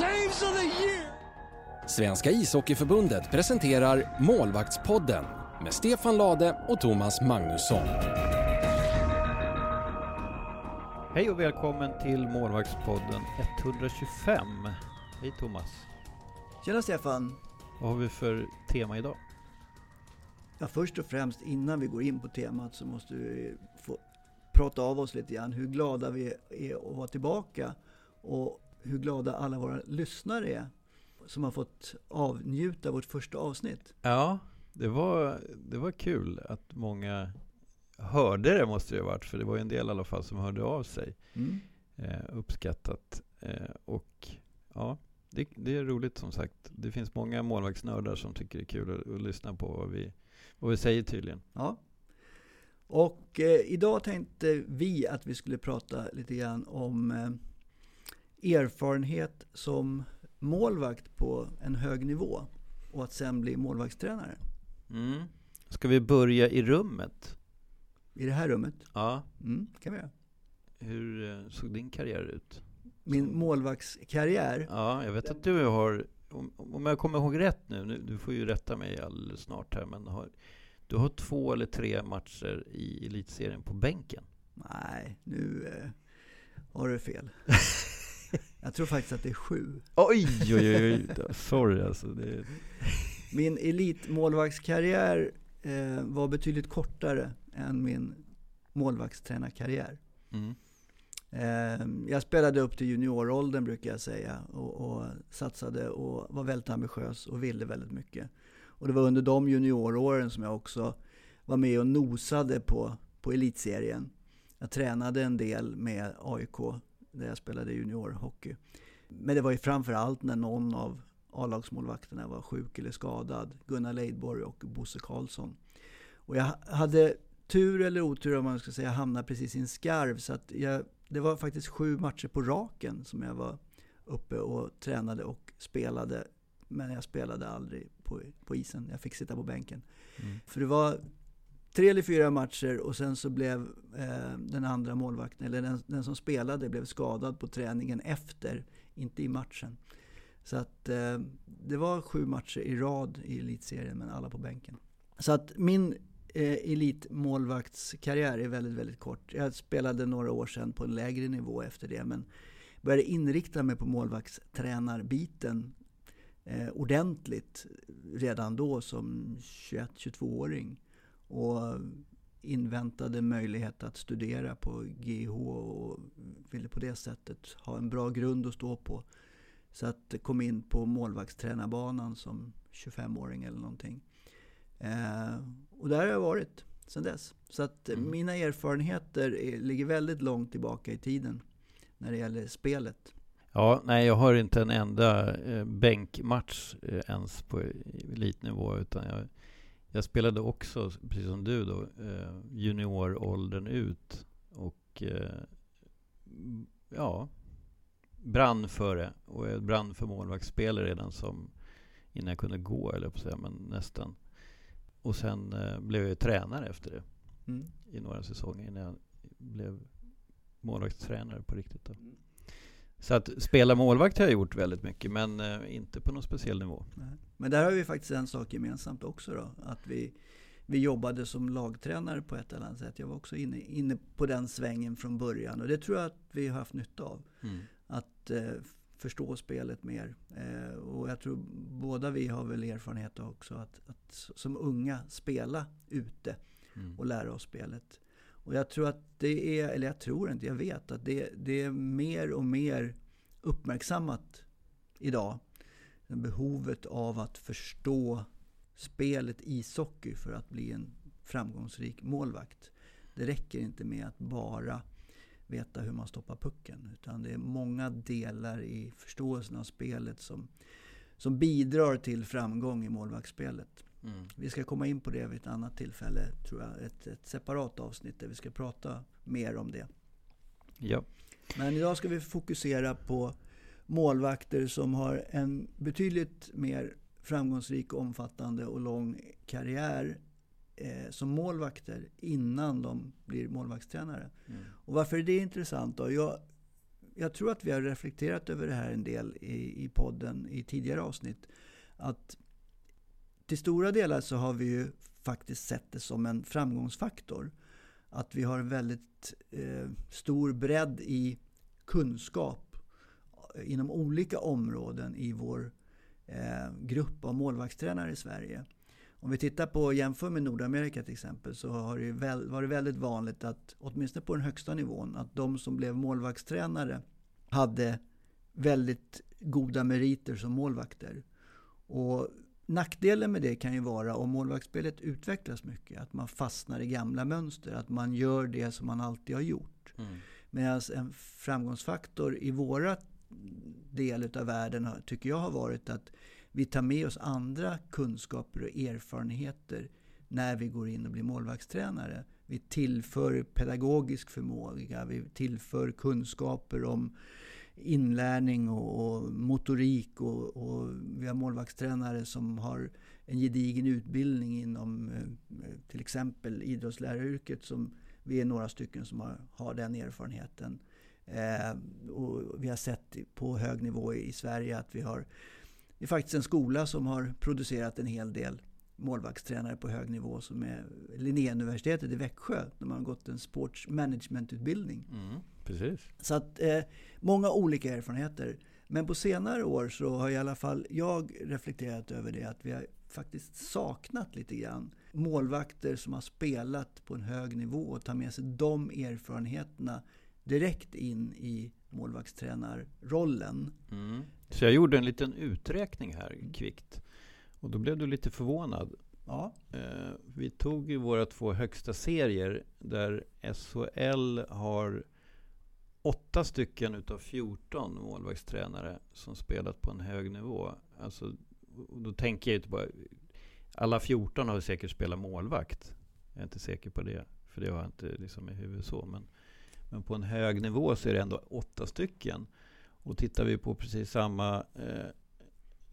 saves of the year! Svenska ishockeyförbundet presenterar Målvaktspodden med Stefan Lade och Thomas Magnusson. Hej och välkommen till Målvaktspodden 125. Hej Thomas. Tjena Stefan! Vad har vi för tema idag? Ja, först och främst innan vi går in på temat så måste vi få prata av oss lite grann hur glada vi är att vara tillbaka och hur glada alla våra lyssnare är som har fått avnjuta vårt första avsnitt. Ja, det var, det var kul att många hörde det måste det ha varit, för det var ju en del i alla fall som hörde av sig. Mm. Eh, uppskattat. Eh, och ja, det, det, är roligt som sagt. Det finns många målvaktsnördar som tycker det är kul att, att lyssna på vad vi, vad vi säger tydligen. Ja. Och eh, idag tänkte vi att vi skulle prata lite grann om eh, erfarenhet som målvakt på en hög nivå och att sen bli målvaktstränare. Mm. Ska vi börja i rummet? I det här rummet? Ja. Mm, kan vi göra. Hur eh, såg din karriär ut? Min målvaktskarriär? Ja, jag vet att du har, om, om jag kommer ihåg rätt nu, nu, du får ju rätta mig alldeles snart här, men har, du har två eller tre matcher i elitserien på bänken. Nej, nu eh, har du fel. jag tror faktiskt att det är sju. Oj, oj, oj, sorry alltså. Det... Min elitmålvaktskarriär eh, var betydligt kortare än min målvaktstränarkarriär. Mm. Eh, jag spelade upp till junioråldern brukar jag säga och, och, satsade och var väldigt ambitiös och ville väldigt mycket. Och det var under de junioråren som jag också var med och nosade på, på elitserien. Jag tränade en del med AIK där jag spelade juniorhockey. Men det var ju framför allt när någon av A-lagsmålvakterna var sjuk eller skadad. Gunnar Leidborg och Bosse Karlsson. Och jag hade tur eller otur om man ska säga hamna precis i en skarv. Så att jag, det var faktiskt sju matcher på raken som jag var uppe och tränade och spelade. Men jag spelade aldrig på, på isen. Jag fick sitta på bänken. Mm. För det var tre eller fyra matcher och sen så blev eh, den andra målvakten, eller den, den, som spelade, blev skadad på träningen efter, inte i matchen. Så att eh, det var sju matcher i rad i elitserien, men alla på bänken. Så att min eh, elitmålvaktskarriär är väldigt, väldigt kort. Jag spelade några år sedan på en lägre nivå efter det, men började inrikta mig på målvaktstränarbiten eh, ordentligt redan då som 21-22-åring. Och inväntade möjlighet att studera på GH och ville på det sättet ha en bra grund att stå på. Så att kom in på målvaktstränarbanan som 25-åring eller någonting. Eh, och där har jag varit sedan dess. Så att mm. mina erfarenheter är, ligger väldigt långt tillbaka i tiden när det gäller spelet. Ja, nej, jag har inte en enda eh, bänkmatch eh, ens på elitnivå, utan jag, jag, spelade också, precis som du då, eh, junioråldern ut och eh, ja, brann för det. Och jag brann för målvaktsspel redan som innan jag kunde gå, eller på säga, men nästan. Och sen eh, blev jag tränare efter det mm. i några säsonger innan jag blev målvaktstränare på riktigt. Då. Mm. Så att spela målvakt har jag gjort väldigt mycket, men eh, inte på någon speciell nivå. Nej. Men där har vi faktiskt en sak gemensamt också då. Att vi, vi jobbade som lagtränare på ett eller annat sätt. Jag var också inne, inne på den svängen från början. Och det tror jag att vi har haft nytta av. Mm. Att eh, förstå spelet mer. Eh, och jag tror båda vi har väl erfarenhet också att, att som unga spela ute mm. och lära oss spelet. Och jag tror att det är, eller jag tror inte, jag vet att det, det är mer och mer uppmärksammat idag. Behovet av att förstå spelet ishockey för att bli en framgångsrik målvakt. Det räcker inte med att bara veta hur man stoppar pucken. Utan det är många delar i förståelsen av spelet som, som bidrar till framgång i målvaktsspelet. Mm. Vi ska komma in på det vid ett annat tillfälle, tror jag. Ett, ett separat avsnitt där vi ska prata mer om det. Ja. Men idag ska vi fokusera på målvakter som har en betydligt mer framgångsrik, omfattande och lång karriär eh, som målvakter innan de blir målvaktstränare. Mm. Och varför är det intressant då? Jag, jag tror att vi har reflekterat över det här en del i, i podden i tidigare avsnitt. Att till stora delar så har vi ju faktiskt sett det som en framgångsfaktor. Att vi har en väldigt eh, stor bredd i kunskap inom olika områden i vår eh, grupp av målvaktstränare i Sverige. Om vi tittar på jämför med Nordamerika till exempel så har det väl, varit väldigt vanligt att åtminstone på den högsta nivån att de som blev målvaktstränare hade väldigt goda meriter som målvakter. Och nackdelen med det kan ju vara om målvaktsspelet utvecklas mycket, att man fastnar i gamla mönster, att man gör det som man alltid har gjort. Mm. Medan en framgångsfaktor i våra del av världen tycker jag har varit att vi tar med oss andra kunskaper och erfarenheter när vi går in och blir målvaktstränare. Vi tillför pedagogisk förmåga, vi tillför kunskaper om inlärning och, och motorik och, och, vi har målvaktstränare som har en gedigen utbildning inom eh, till exempel idrottsläraryrket som vi är några stycken som har, har den erfarenheten. Eh, och vi har sett på hög nivå i Sverige att vi har det är faktiskt en skola som har producerat en hel del målvaktstränare på hög nivå som är Linnéuniversitetet i Växjö. Man har gått en sports management-utbildning. Mm, precis. Så att eh, många olika erfarenheter. Men på senare år så har i alla fall jag reflekterat över det att vi har faktiskt saknat lite grann målvakter som har spelat på en hög nivå och tar med sig de erfarenheterna direkt in i målvaktstränarrollen. Mm. Så jag gjorde en liten uträkning här kvickt. Och då blev du lite förvånad. Ja. Eh, vi tog ju våra två högsta serier där SHL har åtta stycken utav 14 målvaktstränare som spelat på en hög nivå. Alltså, då tänker jag inte bara... Alla 14 har säkert spelat målvakt. Jag är inte säker på det, för det har jag inte liksom i huvudet så. Men, men på en hög nivå så är det ändå åtta stycken. Och tittar vi på precis samma eh,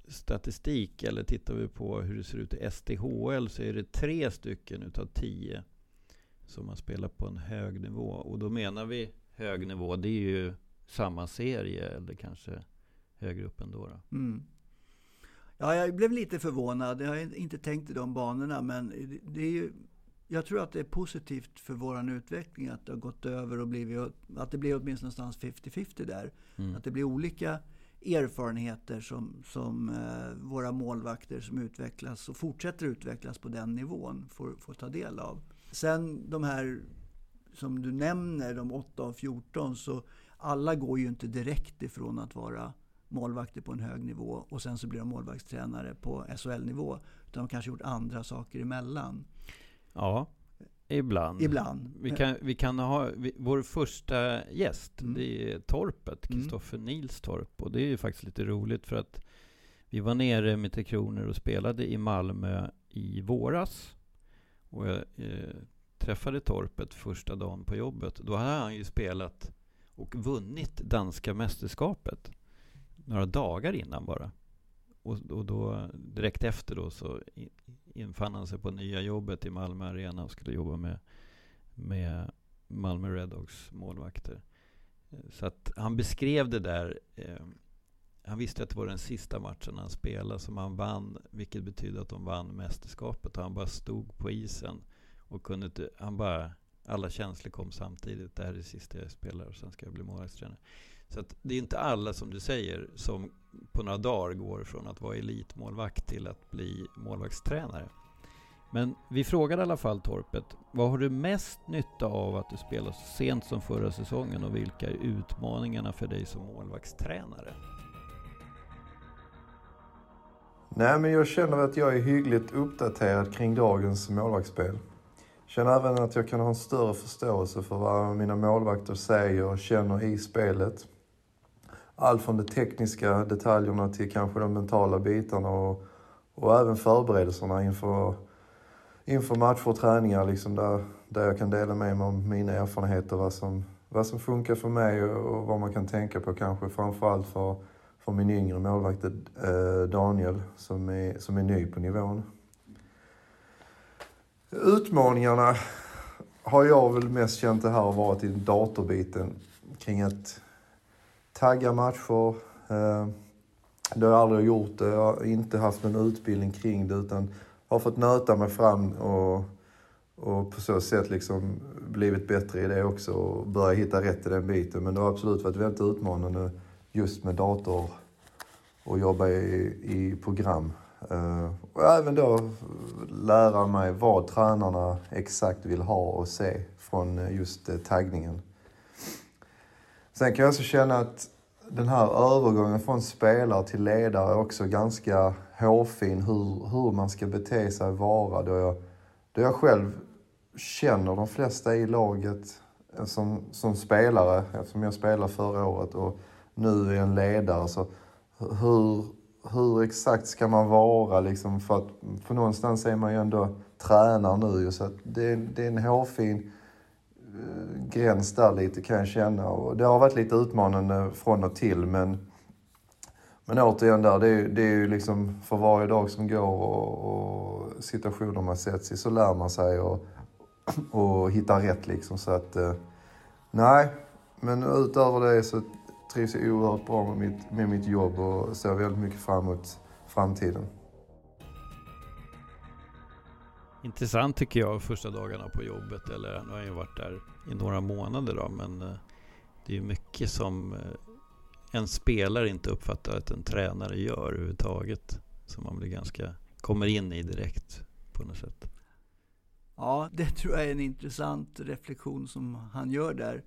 statistik eller tittar vi på hur det ser ut i SDHL så är det tre stycken utav tio som har spelat på en hög nivå. Och då menar vi hög nivå, det är ju samma serie eller kanske högre upp ändå. Då. Mm. Ja, jag blev lite förvånad. Jag har inte tänkt i de banorna. Men det är ju, jag tror att det är positivt för vår utveckling att det har gått över och blivit, att det blir åtminstone någonstans 50-50 där. Mm. Att det blir olika erfarenheter som, som eh, våra målvakter som utvecklas och fortsätter utvecklas på den nivån får, får ta del av. Sen de här som du nämner, de 8 av 14, så alla går ju inte direkt ifrån att vara målvakter på en hög nivå och sen så blir de målvaktstränare på SHL-nivå. Utan de kanske gjort andra saker emellan. Ja, ibland. Ibland. Vi kan, vi kan ha vi, vår första gäst. Mm. Det är Torpet, Kristoffer mm. Nilstorp. Och det är ju faktiskt lite roligt för att vi var nere med Tre Kronor och spelade i Malmö i våras. Och jag eh, träffade Torpet första dagen på jobbet. Då hade han ju spelat och vunnit danska mästerskapet några dagar innan bara. Och, och då direkt efter då så infann han sig på nya jobbet i Malmö Arena och skulle jobba med, med Malmö Redhawks målvakter. Så att han beskrev det där. Eh, han visste att det var den sista matchen han spelade som han vann, vilket betyder att de vann mästerskapet. Och han bara stod på isen och kunde inte, han bara, alla känslor kom samtidigt. Det här är det sista jag spelar och sen ska jag bli målvaktstränare. Så att det är inte alla, som du säger, som på några dagar går från att vara elitmålvakt till att bli målvaktstränare. Men vi frågade i alla fall Torpet, vad har du mest nytta av att du spelar så sent som förra säsongen och vilka är utmaningarna för dig som målvaktstränare? Nej, men jag känner att jag är hyggligt uppdaterad kring dagens målvaktsspel. Känner även att jag kan ha en större förståelse för vad mina målvakter säger och känner i spelet allt från de tekniska detaljerna till kanske de mentala bitarna och, och även förberedelserna inför, inför matcher och träningar liksom där, där jag kan dela med mig av mina erfarenheter, vad som, vad som funkar för mig och vad man kan tänka på kanske framförallt för, för min yngre målvakt eh, Daniel som är, som är ny på nivån. Utmaningarna har jag väl mest känt det här varit i datorbiten kring att tagga matcher. Eh, det har jag aldrig gjort. Jag har inte haft någon utbildning kring det utan har fått nöta mig fram och, och på så sätt liksom blivit bättre i det också och börja hitta rätt i den biten. Men det har absolut varit väldigt utmanande just med dator och jobba i, i program. Uh, och även då lära mig vad tränarna exakt vill ha och se från just uh, taggningen. Sen kan jag också känna att den här övergången från spelare till ledare är också ganska hårfin. Hur, hur man ska bete sig och vara. Då jag, då jag själv känner de flesta i laget eh, som, som spelare, eftersom jag spelade förra året och nu är en ledare. Så hur, hur exakt ska man vara liksom? För, att, för någonstans är man ju ändå tränare nu så det, det är en hårfin Eh, gräns där lite kan jag känna. Och det har varit lite utmanande från och till men, men återigen där, det är, det är ju liksom för varje dag som går och, och situationer man sätts i så lär man sig och, och hittar rätt liksom. Så att, eh, nej, men utöver det så trivs jag oerhört bra med mitt, med mitt jobb och ser väldigt mycket fram emot framtiden. Intressant tycker jag första dagarna på jobbet, eller nu har jag ju varit där i några månader då, men eh, det är mycket som eh, en spelare inte uppfattar att en tränare gör överhuvudtaget. Som man blir ganska, kommer in i direkt på något sätt. Ja, det tror jag är en intressant reflektion som han gör där.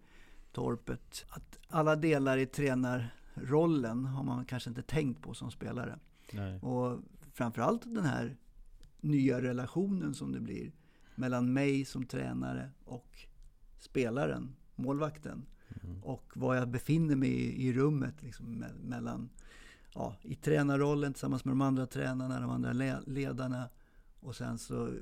Torpet. Att alla delar i tränarrollen har man kanske inte tänkt på som spelare. Nej. Och framförallt den här nya relationen som det blir mellan mig som tränare och spelaren, målvakten. Mm. Och var jag befinner mig i, i rummet liksom, mellan, ja, i tränarrollen tillsammans med de andra tränarna, de andra ledarna. Och sen så,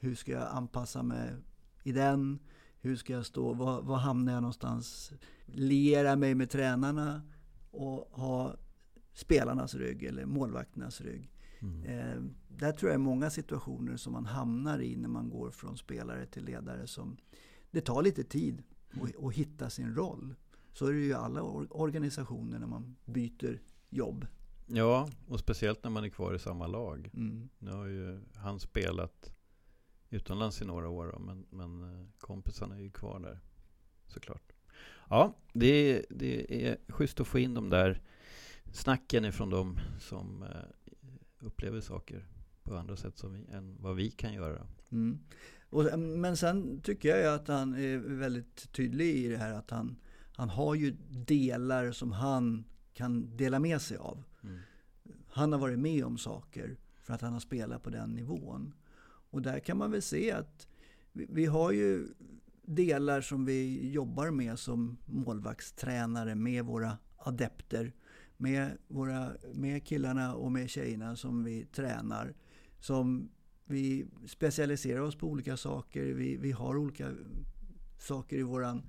hur ska jag anpassa mig i den? Hur ska jag stå? Var, var hamnar jag någonstans? Liera mig med tränarna och ha spelarnas rygg eller målvakternas rygg. Mm. Eh, där tror jag är många situationer som man hamnar i när man går från spelare till ledare. som Det tar lite tid att, att hitta sin roll. Så är det ju i alla organisationer när man byter jobb. Ja, och speciellt när man är kvar i samma lag. Mm. Nu har ju han spelat utomlands i några år. Då, men, men eh, kompisarna är ju kvar där såklart. Ja, det, det är schysst att få in de där snacken ifrån dem som eh, upplever saker på andra sätt som vi, än vad vi kan göra. Mm. Och, eh, men sen tycker jag ju att han är väldigt tydlig i det här att han, han har ju delar som han kan dela med sig av. Mm. Han har varit med om saker för att han har spelat på den nivån. Och där kan man väl se att vi, vi har ju delar som vi jobbar med som målvaktstränare med våra adepter. Med, våra, med killarna och med tjejerna som vi tränar. Som vi specialiserar oss på olika saker. Vi, vi har olika saker i våran,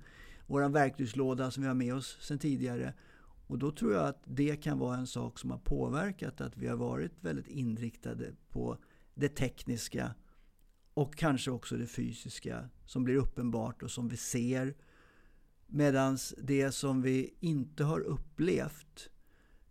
våran verktygslåda som vi har med oss sedan tidigare. Och då tror jag att det kan vara en sak som har påverkat att vi har varit väldigt inriktade på det tekniska och kanske också det fysiska som blir uppenbart och som vi ser. Medan det som vi inte har upplevt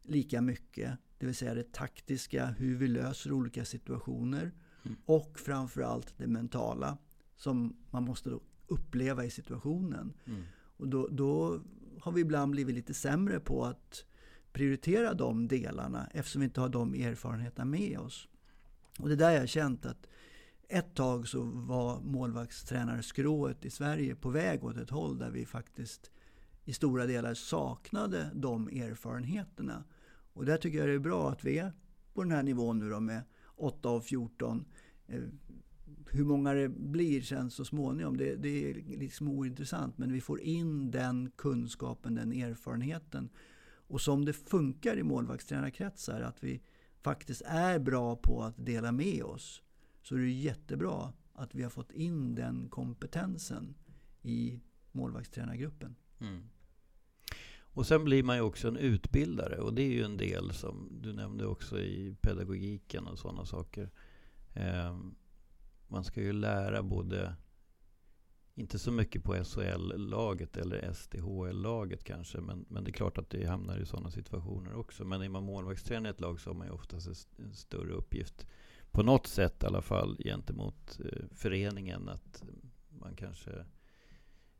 lika mycket, det vill säga det taktiska, hur vi löser olika situationer mm. och framförallt det mentala som man måste uppleva i situationen. Mm. Och då, då har vi ibland blivit lite sämre på att prioritera de delarna eftersom vi inte har de erfarenheterna med oss. Och det är där jag har känt att ett tag så var målvaktstränarskrået i Sverige på väg åt ett håll där vi faktiskt i stora delar saknade de erfarenheterna. Och där tycker jag det är bra att vi är på den här nivån nu då med 8 av 14. Eh, hur många det blir sen så småningom, det, det är liksom ointressant. Men vi får in den kunskapen, den erfarenheten. Och som det funkar i målvaktstränarkretsar, att vi faktiskt är bra på att dela med oss så är det jättebra att vi har fått in den kompetensen i målvaktstränargruppen. Mm. Och sen blir man ju också en utbildare och det är ju en del som du nämnde också i pedagogiken och sådana saker. Eh, man ska ju lära både inte så mycket på SHL-laget eller SDHL-laget kanske. Men, men det är klart att det hamnar i sådana situationer också. Men är man målvaktstränare i ett lag så har man ju oftast en större uppgift. På något sätt i alla fall gentemot eh, föreningen. Att man kanske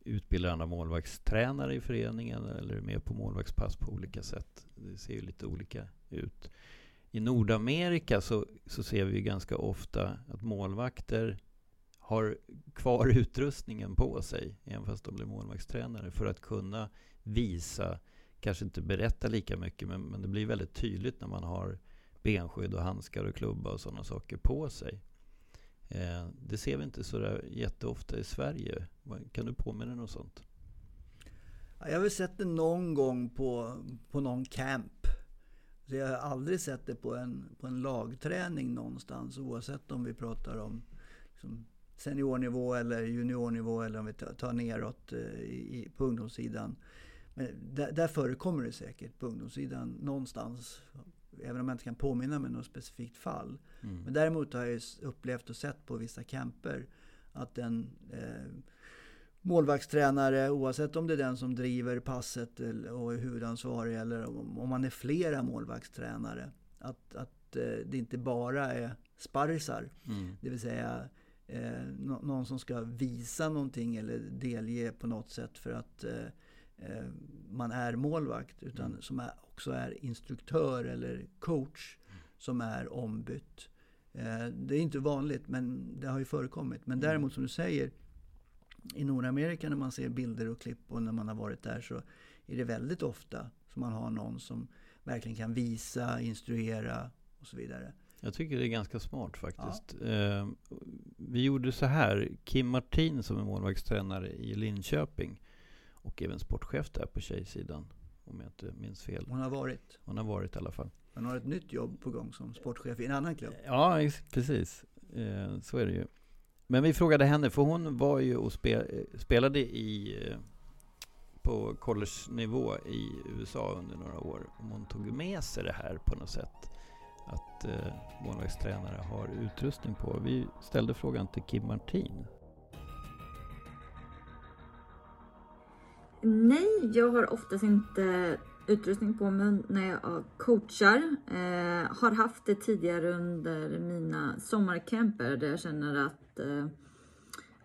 utbildar andra målvaktstränare i föreningen eller är med på målvaktspass på olika sätt. Det ser ju lite olika ut. I Nordamerika så, så ser vi ganska ofta att målvakter har kvar utrustningen på sig, även fast de blir målvaktstränare, för att kunna visa, kanske inte berätta lika mycket, men, men det blir väldigt tydligt när man har benskydd och handskar och klubba och sådana saker på sig. Eh, det ser vi inte så där jätteofta i Sverige. Kan du påminna dig något sånt? Jag har väl sett det någon gång på, på någon camp. Så jag har aldrig sett det på en, på en lagträning någonstans oavsett om vi pratar om liksom seniornivå eller juniornivå eller om vi tar neråt eh, i, på ungdomssidan. Men där, där förekommer det säkert på ungdomssidan någonstans. Även om jag inte kan påminna mig något specifikt fall. Mm. Men däremot har jag upplevt och sett på vissa camper att en eh, målvaktstränare, oavsett om det är den som driver passet och är huvudansvarig eller om man är flera målvaktstränare, att, att eh, det inte bara är sparrisar. Mm. Det vill säga eh, någon som ska visa någonting eller delge på något sätt för att eh, eh, man är målvakt. Utan mm. som är, också är instruktör eller coach som är ombytt. Eh, det är inte vanligt men det har ju förekommit. Men mm. däremot som du säger i Nordamerika när man ser bilder och klipp och när man har varit där så är det väldigt ofta som man har någon som verkligen kan visa, instruera och så vidare. Jag tycker det är ganska smart faktiskt. Ja. Eh, vi gjorde så här. Kim Martin som är målvaktstränare i Linköping och även sportchef där på tjejsidan. Om jag inte minns fel. Hon har varit. Hon har varit i alla fall. Hon har ett nytt jobb på gång som sportchef i en annan klubb. Ja, precis. Eh, så är det ju. Men vi frågade henne, för hon var ju och spelade i, eh, på college-nivå i USA under några år. Om hon tog med sig det här på något sätt att eh, målvaktstränare har utrustning på. Vi ställde frågan till Kim Martin. Nej, jag har oftast inte utrustning på mig när jag coachar. Eh, har haft det tidigare under mina sommarcamper där jag känner att eh,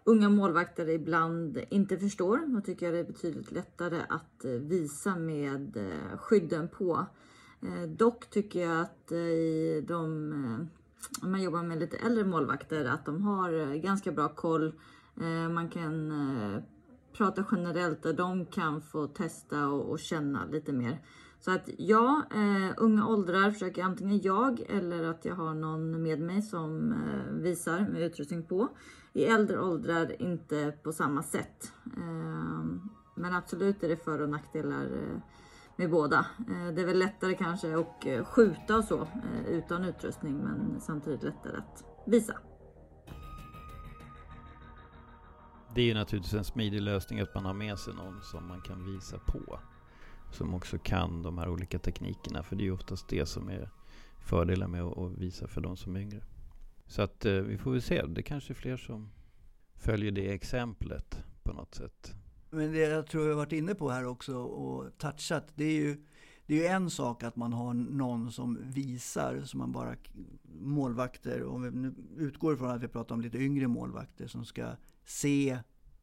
unga målvakter ibland inte förstår. Då tycker jag det är betydligt lättare att eh, visa med eh, skydden på. Eh, dock tycker jag att eh, i de, eh, om man jobbar med lite äldre målvakter, att de har eh, ganska bra koll. Eh, man kan prata generellt där de kan få testa och, och känna lite mer. Så att ja, eh, unga åldrar försöker antingen jag eller att jag har någon med mig som eh, visar med utrustning på. I äldre åldrar inte på samma sätt. Eh, men absolut är det för och nackdelar eh, med båda. Eh, det är väl lättare kanske att eh, skjuta och så eh, utan utrustning men samtidigt lättare att visa. Det är ju naturligtvis en smidig lösning att man har med sig någon som man kan visa på. Som också kan de här olika teknikerna. För det är ju oftast det som är fördelen med att visa för de som är yngre. Så att eh, vi får väl se. Det kanske är fler som följer det exemplet på något sätt. Men det jag tror jag varit inne på här också och touchat, det är ju det är ju en sak att man har någon som visar, som man bara målvakter, om vi nu utgår ifrån att vi pratar om lite yngre målvakter som ska se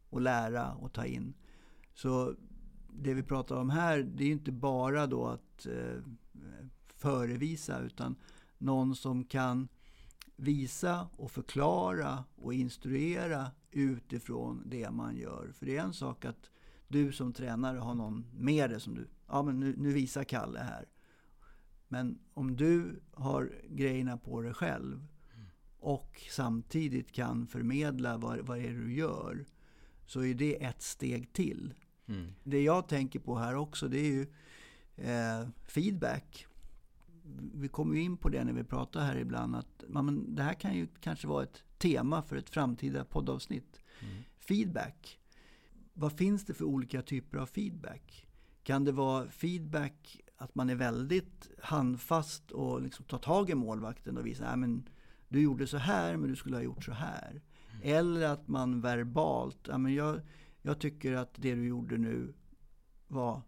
och lära och ta in. Så det vi pratar om här, det är ju inte bara då att eh, förevisa, utan någon som kan visa och förklara och instruera utifrån det man gör. För det är en sak att du som tränare har någon med dig som du, ja men nu, nu visar Kalle här. Men om du har grejerna på dig själv och samtidigt kan förmedla vad, vad är det du gör så är det ett steg till. Mm. Det jag tänker på här också det är ju eh, feedback vi kommer ju in på det när vi pratar här ibland, att man, det här kan ju kanske vara ett tema för ett framtida poddavsnitt. Mm. Feedback. Vad finns det för olika typer av feedback? Kan det vara feedback att man är väldigt handfast och liksom tar tag i målvakten och visar att du gjorde så här men du skulle ha gjort så här. Mm. Eller att man verbalt, ja, men jag, jag tycker att det du gjorde nu var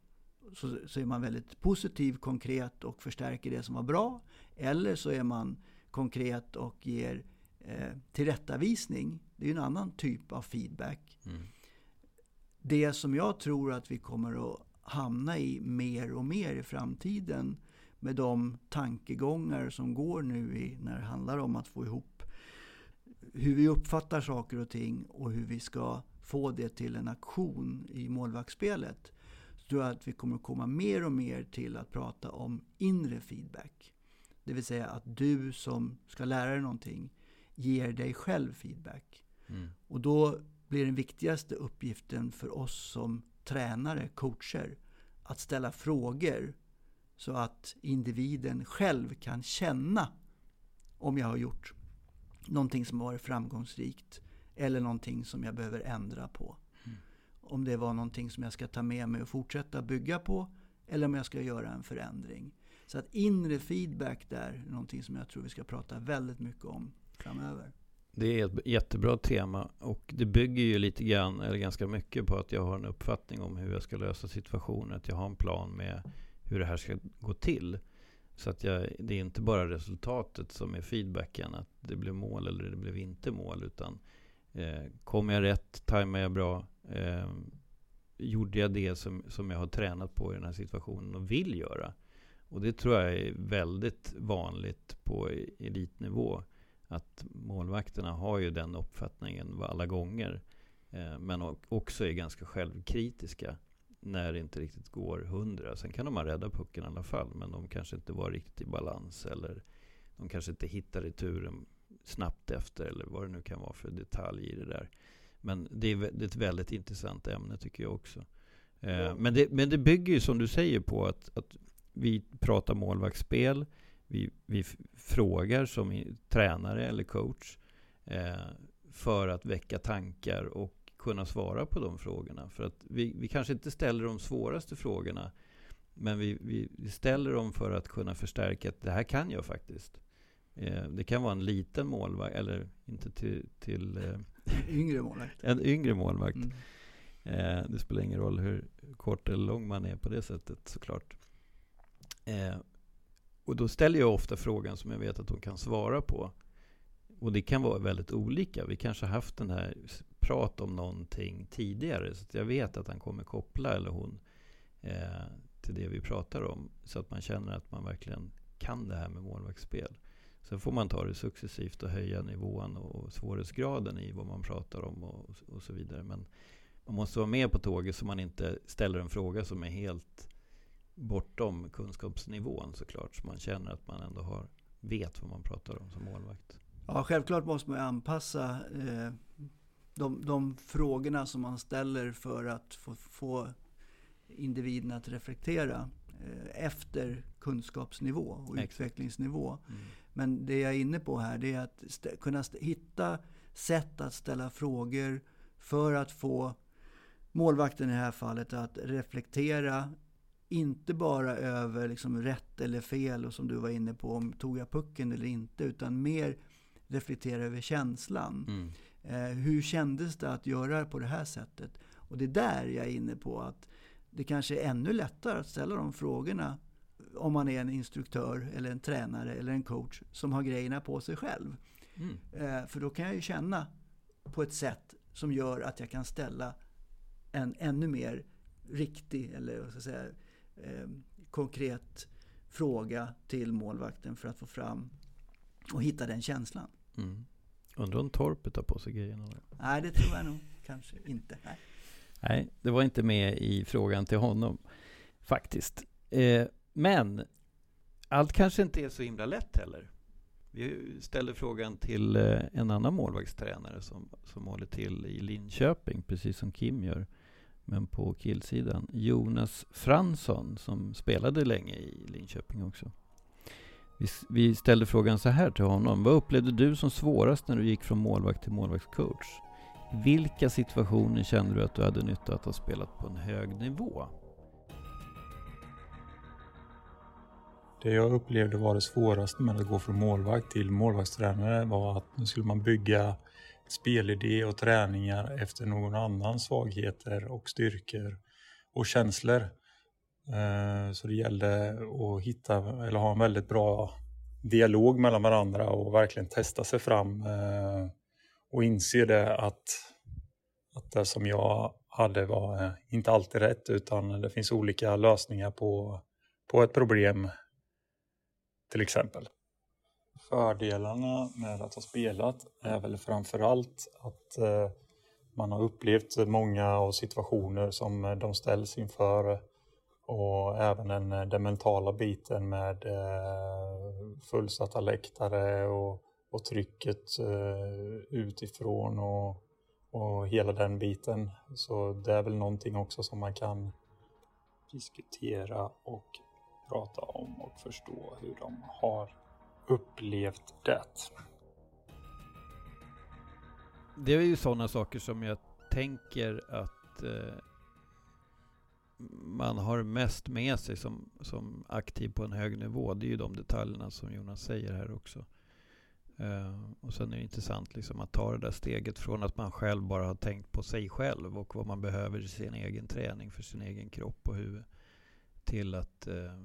så, så är man väldigt positiv, konkret och förstärker det som var bra. Eller så är man konkret och ger eh, tillrättavisning. Det är en annan typ av feedback. Mm. Det som jag tror att vi kommer att hamna i mer och mer i framtiden med de tankegångar som går nu i, när det handlar om att få ihop hur vi uppfattar saker och ting och hur vi ska få det till en aktion i målvaktsspelet. Så tror jag att vi kommer komma mer och mer till att prata om inre feedback. Det vill säga att du som ska lära dig någonting ger dig själv feedback. Mm. Och då blir den viktigaste uppgiften för oss som tränare, coacher, att ställa frågor så att individen själv kan känna om jag har gjort någonting som har varit framgångsrikt eller någonting som jag behöver ändra på. Mm. Om det var någonting som jag ska ta med mig och fortsätta bygga på eller om jag ska göra en förändring. Så att inre feedback där är någonting som jag tror vi ska prata väldigt mycket om framöver. Det är ett jättebra tema och det bygger ju lite grann, eller ganska mycket på att jag har en uppfattning om hur jag ska lösa situationen. Att jag har en plan med hur det här ska gå till. Så att jag, det är inte bara resultatet som är feedbacken, att det blev mål eller det blev inte mål. Utan eh, kom jag rätt, tajmade jag bra, eh, gjorde jag det som, som jag har tränat på i den här situationen och vill göra. Och det tror jag är väldigt vanligt på elitnivå. Att målvakterna har ju den uppfattningen alla gånger. Eh, men också är ganska självkritiska när det inte riktigt går hundra. Sen kan de ha rädda pucken i alla fall. Men de kanske inte var riktigt i balans. Eller de kanske inte hittar returen snabbt efter. Eller vad det nu kan vara för detalj i det där. Men det är, ett väldigt intressant ämne tycker jag också. Eh, men, det, men det bygger ju som du säger på att, att vi pratar målvaktsspel. Vi, vi frågar som tränare eller coach eh, för att väcka tankar och kunna svara på de frågorna. För att vi, vi kanske inte ställer de svåraste frågorna men vi, vi, vi ställer dem för att kunna förstärka att det här kan jag faktiskt. Eh, det kan vara en liten målvakt, eller inte till... till eh, yngre målvakt. En yngre målvakt. Mm. Eh, det spelar ingen roll hur kort eller lång man är på det sättet såklart. Eh, och då ställer jag ofta frågan som jag vet att hon kan svara på. Och det kan vara väldigt olika. Vi kanske har haft den här prat om någonting tidigare. Så att jag vet att han kommer koppla, eller hon, eh, till det vi pratar om. Så att man känner att man verkligen kan det här med målvaktsspel. Sen får man ta det successivt och höja nivån och svårighetsgraden i vad man pratar om och, och så vidare. Men man måste vara med på tåget så man inte ställer en fråga som är helt bortom kunskapsnivån såklart. Så man känner att man ändå har, vet vad man pratar om som målvakt. Ja, självklart måste man anpassa eh, de, de frågorna som man ställer för att få, få individen att reflektera eh, efter kunskapsnivå och Exakt. utvecklingsnivå. Mm. Men det jag är inne på här det är att kunna hitta sätt att ställa frågor för att få målvakten i det här fallet att reflektera inte bara över liksom rätt eller fel och som du var inne på, om tog jag pucken eller inte, utan mer reflektera över känslan. Mm. Eh, hur kändes det att göra på det här sättet? Och det är där jag är inne på att det kanske är ännu lättare att ställa de frågorna om man är en instruktör eller en tränare eller en coach som har grejerna på sig själv. Mm. Eh, för då kan jag ju känna på ett sätt som gör att jag kan ställa en ännu mer riktig eller vad ska jag säga, eh, konkret fråga till målvakten för att få fram och hitta den känslan. Mm. Undrar om Torpet tar på sig grejerna? Nej, det tror jag nog kanske inte. Nej. Nej, det var inte med i frågan till honom faktiskt. Eh, men allt kanske inte är så himla lätt heller. Vi ställer frågan till eh, en annan målvaktstränare som, som håller till i Linköping, precis som Kim gör. Men på killsidan. Jonas Fransson som spelade länge i Linköping också. Vi, vi ställde frågan så här till honom. Vad upplevde du som svårast när du gick från målvakt till målvaktscoach? Vilka situationer kände du att du hade nytta att ha spelat på en hög nivå? Det jag upplevde var det svåraste med att gå från målvakt till målvaktstränare var att nu skulle man bygga spelidé och träningar efter någon annans svagheter och styrkor och känslor. Eh, så det gällde att hitta eller ha en väldigt bra dialog mellan varandra och verkligen testa sig fram eh, och inse det att, att det som jag hade var eh, inte alltid rätt utan det finns olika lösningar på, på ett problem till exempel. Fördelarna med att ha spelat är väl framförallt att man har upplevt många av situationer som de ställs inför och även den, eh, den mentala biten med eh, fullsatta läktare och, och trycket eh, utifrån och, och hela den biten. Så det är väl någonting också som man kan diskutera och prata om och förstå hur de har upplevt det. Det är ju sådana saker som jag tänker att eh, man har mest med sig som, som aktiv på en hög nivå. Det är ju de detaljerna som Jonas säger här också. Uh, och sen är det intressant liksom att ta det där steget från att man själv bara har tänkt på sig själv och vad man behöver i sin egen träning för sin egen kropp och huvud. Till att uh,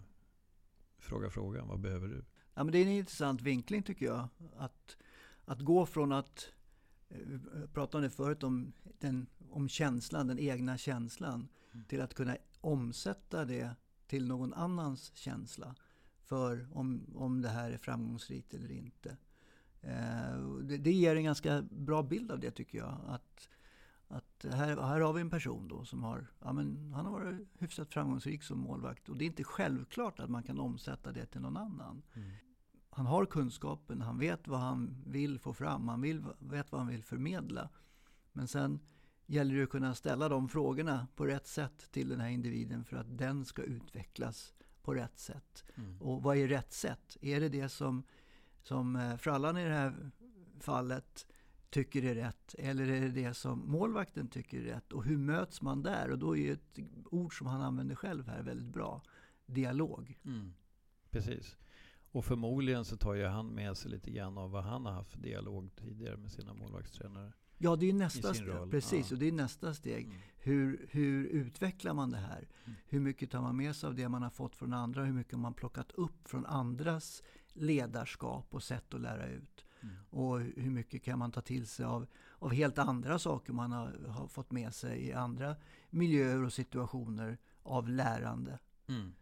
fråga frågan, vad behöver du? Ja, men det är en intressant vinkling tycker jag. Att, att gå från att, eh, vi pratade om det förut, om, den, om känslan, den egna känslan till att kunna omsätta det till någon annans känsla för om, om det här är framgångsrikt eller inte. Eh, det, det, ger en ganska bra bild av det tycker jag. Att, att här, här har vi en person då som har, ja, men han har varit hyfsat framgångsrik som målvakt. Och det är inte självklart att man kan omsätta det till någon annan. Mm. Han har kunskapen, han vet vad han vill få fram, han vill, vet vad han vill förmedla. Men sen gäller det att kunna ställa de frågorna på rätt sätt till den här individen för att den ska utvecklas på rätt sätt. Mm. Och vad är rätt sätt? Är det det som, som eh, frallan i det här fallet tycker är rätt? Eller är det det som målvakten tycker är rätt? Och hur möts man där? Och då är ett ord som han använder själv här väldigt bra. Dialog. Mm. Precis. Och förmodligen så tar ju han med sig lite grann av vad han har haft för dialog tidigare med sina målvaktstränare. Ja, det är nästa steg. Precis, ja. och det är nästa steg. Mm. Hur, hur utvecklar man det här? Mm. Hur mycket tar man med sig av det man har fått från andra? Hur mycket har man plockat upp från andras ledarskap och sätt att lära ut? Mm. Och hur mycket kan man ta till sig av, av helt andra saker man har, har fått med sig i andra miljöer och situationer av lärande? Mm.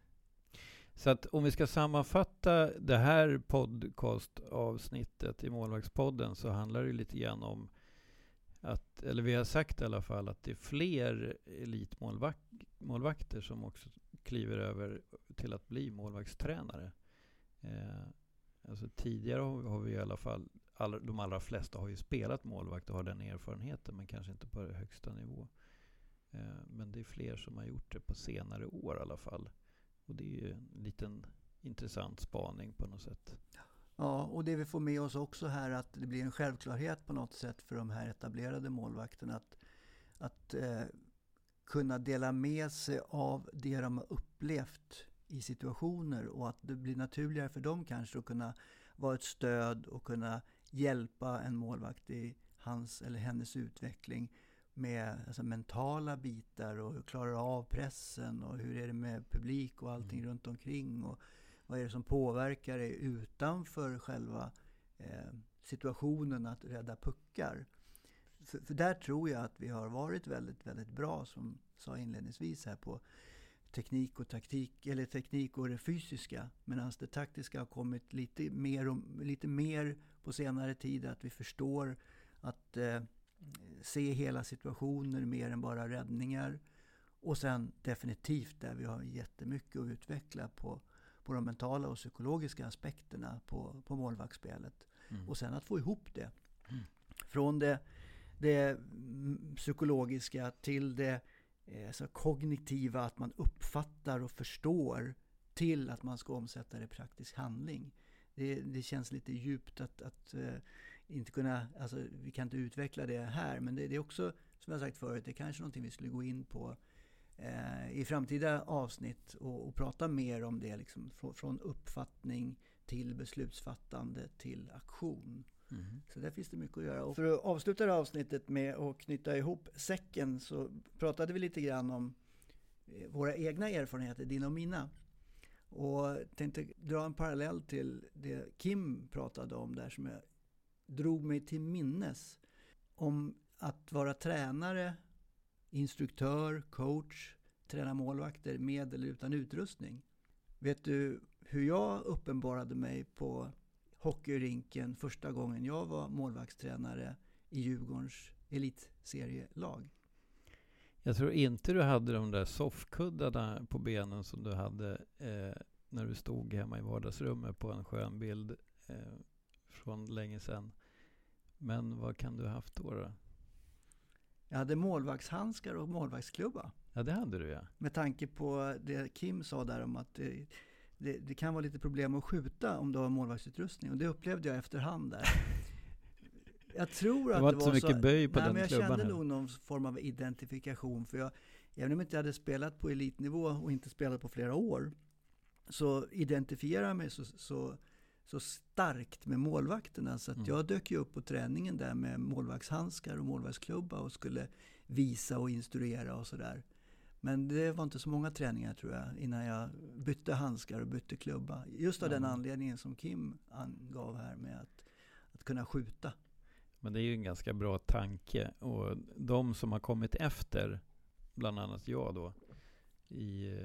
Så att om vi ska sammanfatta det här podcastavsnittet i Målvaktspodden så handlar det lite grann om att, eller vi har sagt i alla fall att det är fler elitmålvakter som också kliver över till att bli målvaktstränare. Eh, alltså tidigare har vi i alla fall, all, de allra flesta har ju spelat målvakt och har den erfarenheten men kanske inte på högsta nivå. Eh, men det är fler som har gjort det på senare år i alla fall. Och det är ju en liten intressant spaning på något sätt. Ja, och det vi får med oss också här att det blir en självklarhet på något sätt för de här etablerade målvakterna att, att eh, kunna dela med sig av det de har upplevt i situationer och att det blir naturligare för dem kanske att kunna vara ett stöd och kunna hjälpa en målvakt i hans eller hennes utveckling med alltså, mentala bitar och hur klarar av pressen och hur är det med publik och allting mm. runt omkring och vad är det som påverkar dig utanför själva eh, situationen att rädda puckar? För, för, där tror jag att vi har varit väldigt, väldigt bra, som sa inledningsvis här, på teknik och taktik, eller teknik och det fysiska. Medan det taktiska har kommit lite mer, och, lite mer på senare tid, att vi förstår att eh, se hela situationer mer än bara räddningar. Och sen definitivt där vi har jättemycket att utveckla på på de mentala och psykologiska aspekterna på, på målvaktsspelet. Mm. Och sen att få ihop det. Mm. Från det, det psykologiska till det eh, så kognitiva, att man uppfattar och förstår till att man ska omsätta det i praktisk handling. Det, det känns lite djupt att, att uh, inte kunna, alltså vi kan inte utveckla det här, men det, det är också, som jag sagt förut, det är kanske någonting vi skulle gå in på eh, i framtida avsnitt och, och, prata mer om det. Liksom, från, från uppfattning till beslutsfattande till aktion. Mm. Så där finns det mycket att göra. Och för att avsluta det här avsnittet med att knyta ihop säcken så pratade vi lite grann om eh, våra egna erfarenheter, dina och mina. Och tänkte dra en parallell till det Kim pratade om där som jag drog mig till minnes. Om att vara tränare, instruktör, coach, träna målvakter med eller utan utrustning. Vet du hur jag uppenbarade mig på hockeyrinken första gången jag var målvaktstränare i Djurgårdens elitserielag? Jag tror inte du hade de där soffkuddarna på benen som du hade eh, när du stod hemma i vardagsrummet på en skön bild eh, från länge sedan. Men vad kan du ha haft då? då? Jag hade målvaktshandskar och målvaktsklubba. Ja, det hade du ja. Med tanke på det Kim sa där om att det, det, det kan vara lite problem att skjuta om du har målvaktsutrustning. Och det upplevde jag efterhand där. Jag tror att det var inte så mycket böj på nej, den men Jag klubban kände här. nog någon form av identifikation. För jag, även om jag inte hade spelat på elitnivå och inte spelat på flera år, så identifierade jag mig så, så, så starkt med målvakterna. Så att Mm. jag dök ju upp på träningen där med målvaktshandskar och målvaktsklubba och skulle visa och instruera och sådär. Men det var inte så många träningar tror jag innan jag bytte handskar och bytte klubba. Just av den Mm. anledningen som Kim angav här med att, att kunna skjuta. Men det är ju en ganska bra tanke. Och de som har kommit efter, bland annat jag då, i,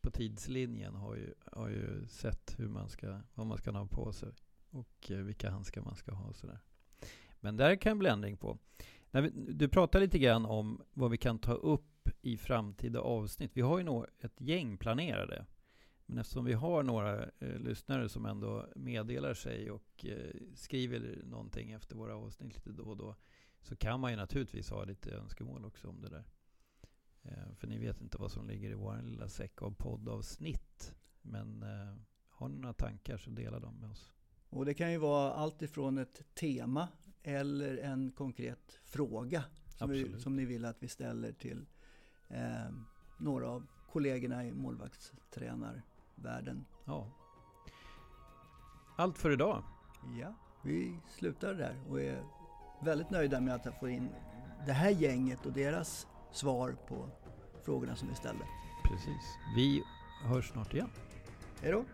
på tidslinjen har ju, har ju sett hur man ska, vad man ska ha på sig och eh, vilka handskar man ska ha och sådär. Men där kan bli ändring på. När vi, du pratar lite grann om vad vi kan ta upp i framtida avsnitt. Vi har ju nog ett gäng planerade. Men eftersom vi har några eh, lyssnare som ändå meddelar sig och eh, skriver någonting efter våra avsnitt lite då och då så kan man ju naturligtvis ha lite önskemål också om det där. Eh, för ni vet inte vad som ligger i vår lilla säck av poddavsnitt. Men eh, har ni några tankar så dela dem med oss. Och det kan ju vara allt ifrån ett tema eller en konkret fråga som, vi, som ni vill att vi ställer till eh, några av kollegorna i målvaktstränarvärlden. Ja. Allt för idag. Ja, vi slutar där och är väldigt nöjda med att få in det här gänget och deras svar på frågorna som vi ställde. Precis. Vi hörs snart igen. Hej då!